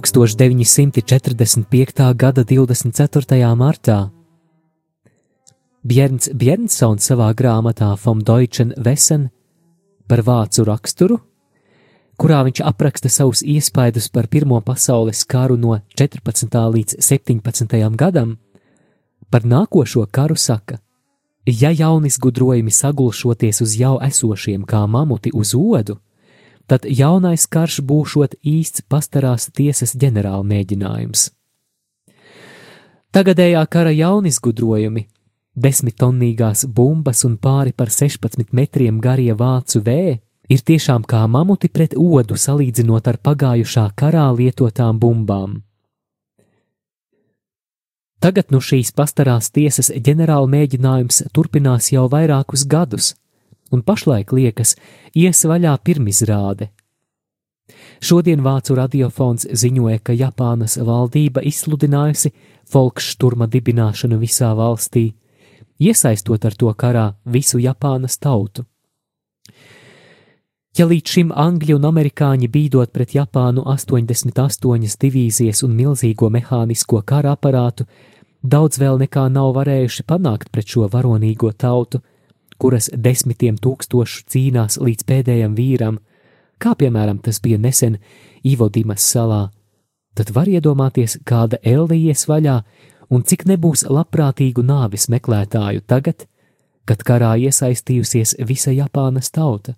1945. gada 24. martā Bjērns Bjērnsons savā grāmatā Vom Deutschen Wesen par vācu raksturu, kurā viņš apraksta savus iespaidus par Pirmo pasaules karu no 14. līdz 17. gadam, par nākošo karu saka: Ja jaunizgudrojumi sagulšoties uz jau esošiem kā mamuti uz odu, tad jaunais karš būšot īsts pastarās tiesas ģenerāla mēģinājums. Tagadējā kara jaunizgudrojumi, desmitonnīgās bumbas un pāri par 16 metriem garie vācu vēji, ir tiešām kā mamuti pret odu salīdzinot ar pagājušā karā lietotām bumbām. Tagad no šīs pastarās tiesas ģenerāla mēģinājums turpinās jau vairākus gadus, un pašlaik liekas, ies vaļā pirmizrāde. Šodien Vācu radiofons ziņoja, ka Japānas valdība izsludinājusi folkšturma dibināšanu visā valstī, iesaistot ar to karā visu Japānas tautu. Ja līdz šim angļi un amerikāņi bīdot pret Japānu 88 divīzijas un milzīgo mehānisko kara aparātu, daudz vēl nekā nav varējuši panākt pret šo varonīgo tautu, kuras desmitiem tūkstošu cīnās līdz pēdējam vīram, kā piemēram tas bija nesen Ivodimas salā, tad var iedomāties, kāda ellies vaļā un cik nebūs labprātīgu nāvis meklētāju tagad, kad karā iesaistījusies visa Japānas tauta.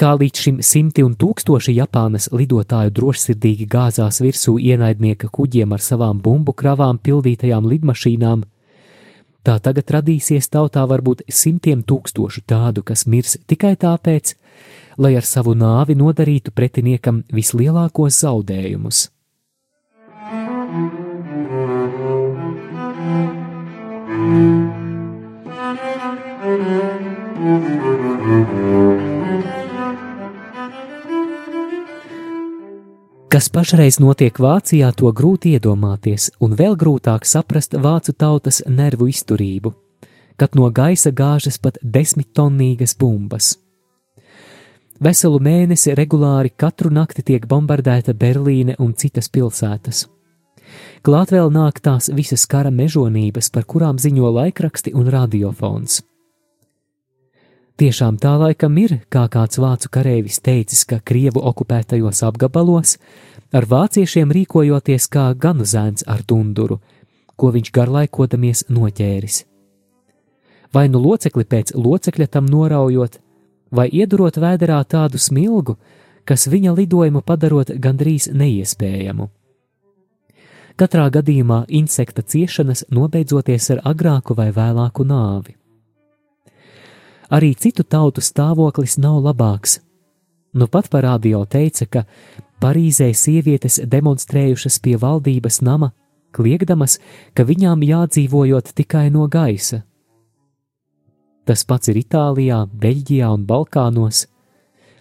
Kā līdz šim simti un tūkstoši Japānas lidotāju drošsirdīgi gāzās virsū ienaidnieka kuģiem ar savām bumbu kravām pildītajām lidmašīnām, Tā tagad radīsies tautā varbūt simtiem tūkstošu tādu, kas mirs tikai tāpēc, lai ar savu nāvi nodarītu pretiniekam vislielākos zaudējumus. Thank you. Kas pašreiz notiek Vācijā, to grūti iedomāties, un vēl grūtāk saprast vācu tautas nervu izturību, kad no gaisa gāžas pat desmittonnīgas bumbas. Veselu mēnesi regulāri katru nakti tiek bombardēta Berlīne un citas pilsētas. Klāt vēl nāk tās visas kara mežonības, par kurām ziņo laikraksti un radiofons. Tiešām tā laikam ir, kā kāds vācu kareivis teicis, ka Krievu okupētajos apgabalos ar vāciešiem rīkojoties kā ganu zēns ar dunduru, ko viņš garlaikodamies noķēris. Vai nu locekli pēc locekļa tam noraujot, vai iedurot vēderā tādu smilgu, kas viņa lidojumu padarot gandrīz neiespējamu. Katrā gadījumā insekta ciešanas nobeidzoties ar agrāku vai vēlāku nāvi. Arī citu tautu stāvoklis nav labāks. Nu pat parādio teica, ka Parīzē sievietes demonstrējušas pie valdības nama, kliegdamas, ka viņām jādzīvojot tikai no gaisa. Tas pats ir Itālijā, Beļģijā un Balkānos,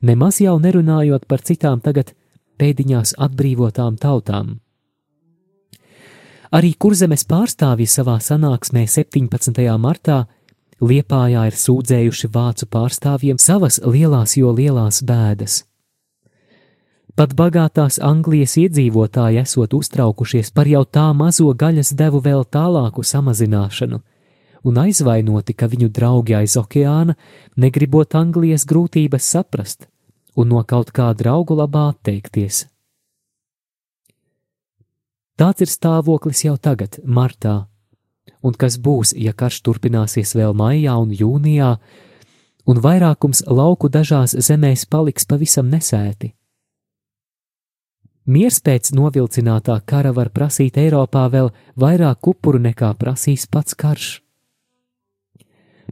nemaz jau nerunājot par citām tagad pēdiņās atbrīvotām tautām. Arī kurzemes pārstāvji savā sanāksmē 17. martā Liepājā ir sūdzējuši vācu pārstāvjiem savas lielās, jo lielās bēdas. Pat bagātās Anglijas iedzīvotāji esot uztraukušies par jau tā mazo gaļas devu vēl tālāku samazināšanu, un aizvainoti, ka viņu draugi aiz okeāna negribot Anglijas grūtības saprast un no kaut kā draugu labā atteikties. Tāds ir stāvoklis jau tagad, martā, un kas būs, ja karš turpināsies vēl maijā un jūnijā, un vairākums lauku dažās zemēs paliks pavisam nesēti. Miers pēc novilcinātā kara var prasīt Eiropā vēl vairāk upuru nekā prasīs pats karš.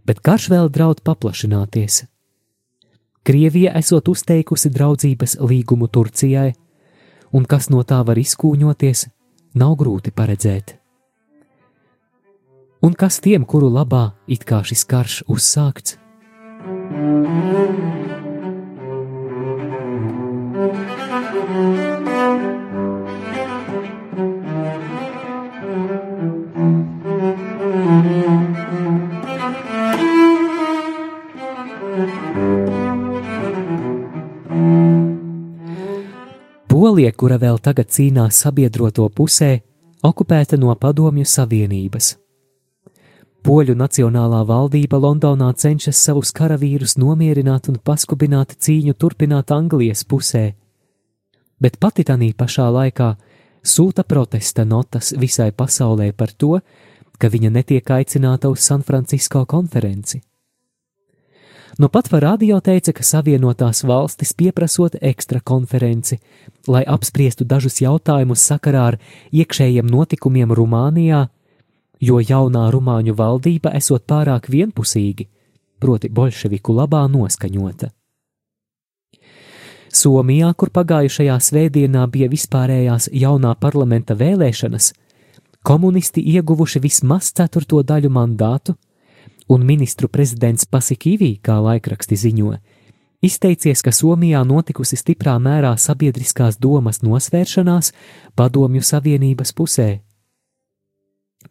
Bet karš vēl draud paplašināties. Krievija esot uzteikusi draudzības līgumu Turcijai, un kas no tā var izkūņoties, nav grūti paredzēt. Un kas tiem, kuru labā it kā šis karš uzsākts? Polija, kura vēl tagad cīnās sabiedroto pusē, okupēta no Padomju Savienības. Poļu nacionālā valdība Londonā cenšas savus karavīrus nomierināt un paskubināt cīņu turpināt Anglijas pusē, bet pati tanī pašā laikā sūta protesta notas visai pasaulē par to, ka viņa netiek aicināta uz San Francisco konferenci. Nu pat var radio teica, ka Savienotās valstis pieprasot ekstra konferenci, lai apspriestu dažus jautājumus sakarā ar iekšējiem notikumiem Rumānijā, jo jaunā rumāņu valdība esot pārāk vienpusīgi, proti bolševiku labā noskaņota. Somijā, kur pagājušajā svētdienā bija vispārējās jaunā parlamenta vēlēšanas, komunisti ieguvuši vismaz ceturto daļu mandātu, un ministru prezidents Pasikīvī, kā laikraksti ziņo, izteicies, ka Somijā notikusi stiprā mērā sabiedriskās domas nosvēršanās padomju savienības pusē.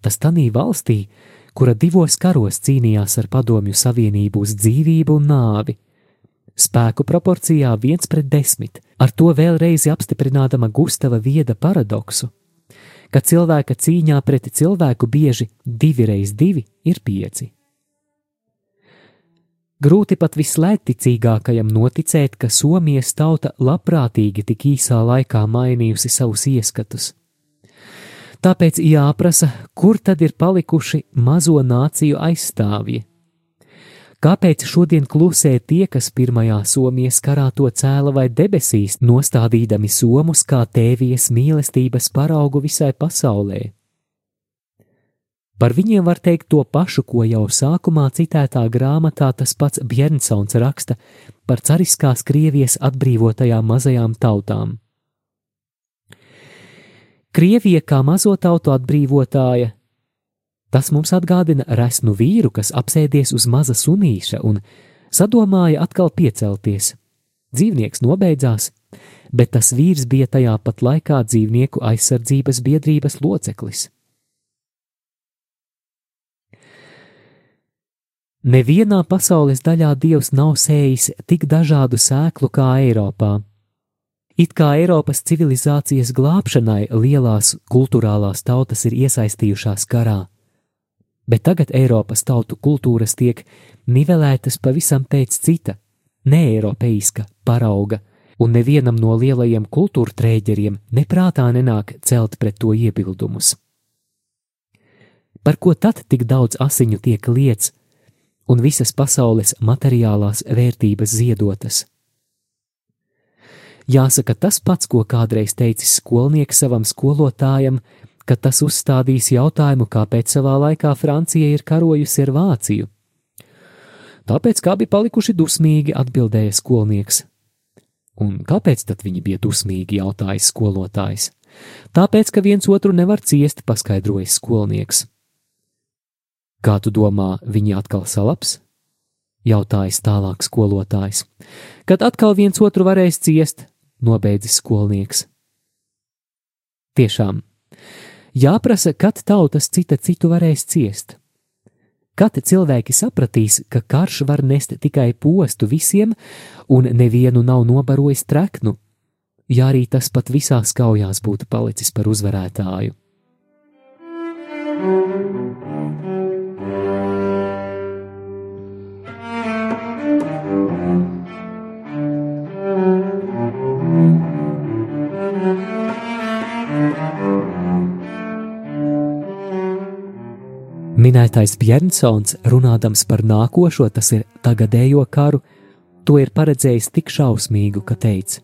Tas tanī valstī, kura divos karos cīnījās ar padomju savienību uz dzīvību un nāvi, spēku proporcijā viens pret desmit, ar to vēlreiz apstiprinādama Gustava Vieda paradoksu, ka cilvēka cīņā pret cilvēku bieži divi reiz divi ir pieci. Grūti pat vislētticīgākajam noticēt, ka Somijas tauta labprātīgi tik īsā laikā mainījusi savus ieskatus. Tāpēc jāprasa, kur tad ir palikuši mazo nāciju aizstāvji? Kāpēc šodien klusē tie, kas pirmajā Somijas karā to cēla vai debesīs, nostādīdami somus kā tēvijas mīlestības paraugu visai pasaulē? Par viņiem var teikt to pašu, ko jau sākumā citētā grāmatā tas pats Bjernsons raksta par cariskās Krievijas atbrīvotajām mazajām tautām. Krievija kā mazo tautu atbrīvotāja, tas mums atgādina resnu vīru, kas apsēdies uz maza sunīša un sadomāja atkal piecelties. Dzīvnieks nobeidzās, bet tas vīrs bija tajā pat laikā dzīvnieku aizsardzības biedrības loceklis. Nevienā pasaules daļā Dievs nav sējis tik dažādu sēklu kā Eiropā. It kā Eiropas civilizācijas glābšanai lielās kultūrālās tautas ir iesaistījušās karā, bet tagad Eiropas tautu kultūras tiek nivelētas pavisam pēc cita, neeiropeiska parauga, un nevienam no lielajiem kultūra trēģeriem neprātā nenāk celt pret to iebildumus. Par ko tad tik daudz asiņu tiek liets, un visas pasaules materiālās vērtības ziedotas. Jāsaka tas pats, ko kādreiz teicis skolnieks savam skolotājam, kad tas uzstādīs jautājumu, kāpēc savā laikā Francija ir karojusi ar Vāciju. Tāpēc, kā bija palikuši dusmīgi, atbildēja skolnieks. Un kāpēc tad viņi bija dusmīgi, jautāja skolotājs? Tāpēc, ka viens otru nevar ciest, paskaidroja skolnieks. Kā tu domā, viņi atkal salaps? jautājis tālāk skolotājs. Kad atkal viens otru varēs ciest, nobeidzis skolnieks. Tiešām, jāprasa, kad tautas cita citu varēs ciest. Kad cilvēki sapratīs, ka karš var nest tikai postu visiem, un nevienu nav nobarojis treknu, ja arī tas pat visās kaujās būtu palicis par uzvarētāju. Minētais Bjernsons, runādams par nākošo, tas ir tagadējo karu, to ir paredzējis tik šausmīgu, ka teica: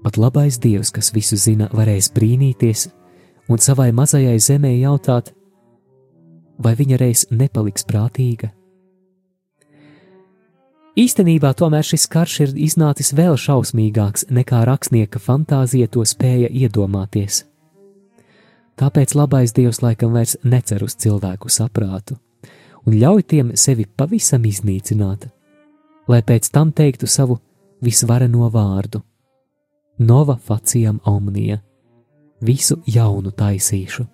Pat labais Dievs, kas visu zina, varēs brīnīties un savai mazajai zemē jautāt, vai viņa reiz nepaliks prātīga. Īstenībā tomēr šis karš ir iznācis vēl šausmīgāks nekā rakstnieka fantāzija to spēja iedomāties. Tāpēc labais Dievs laikam vairs necer uz cilvēku saprātu un ļauj tiem sevi pavisam iznīcināt, lai pēc tam teiktu savu visvareno vārdu - Nova facijam omnija - visu jaunu taisīšu.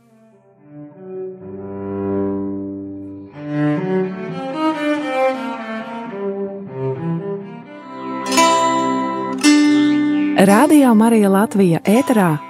Radio Marija Latvija ēterā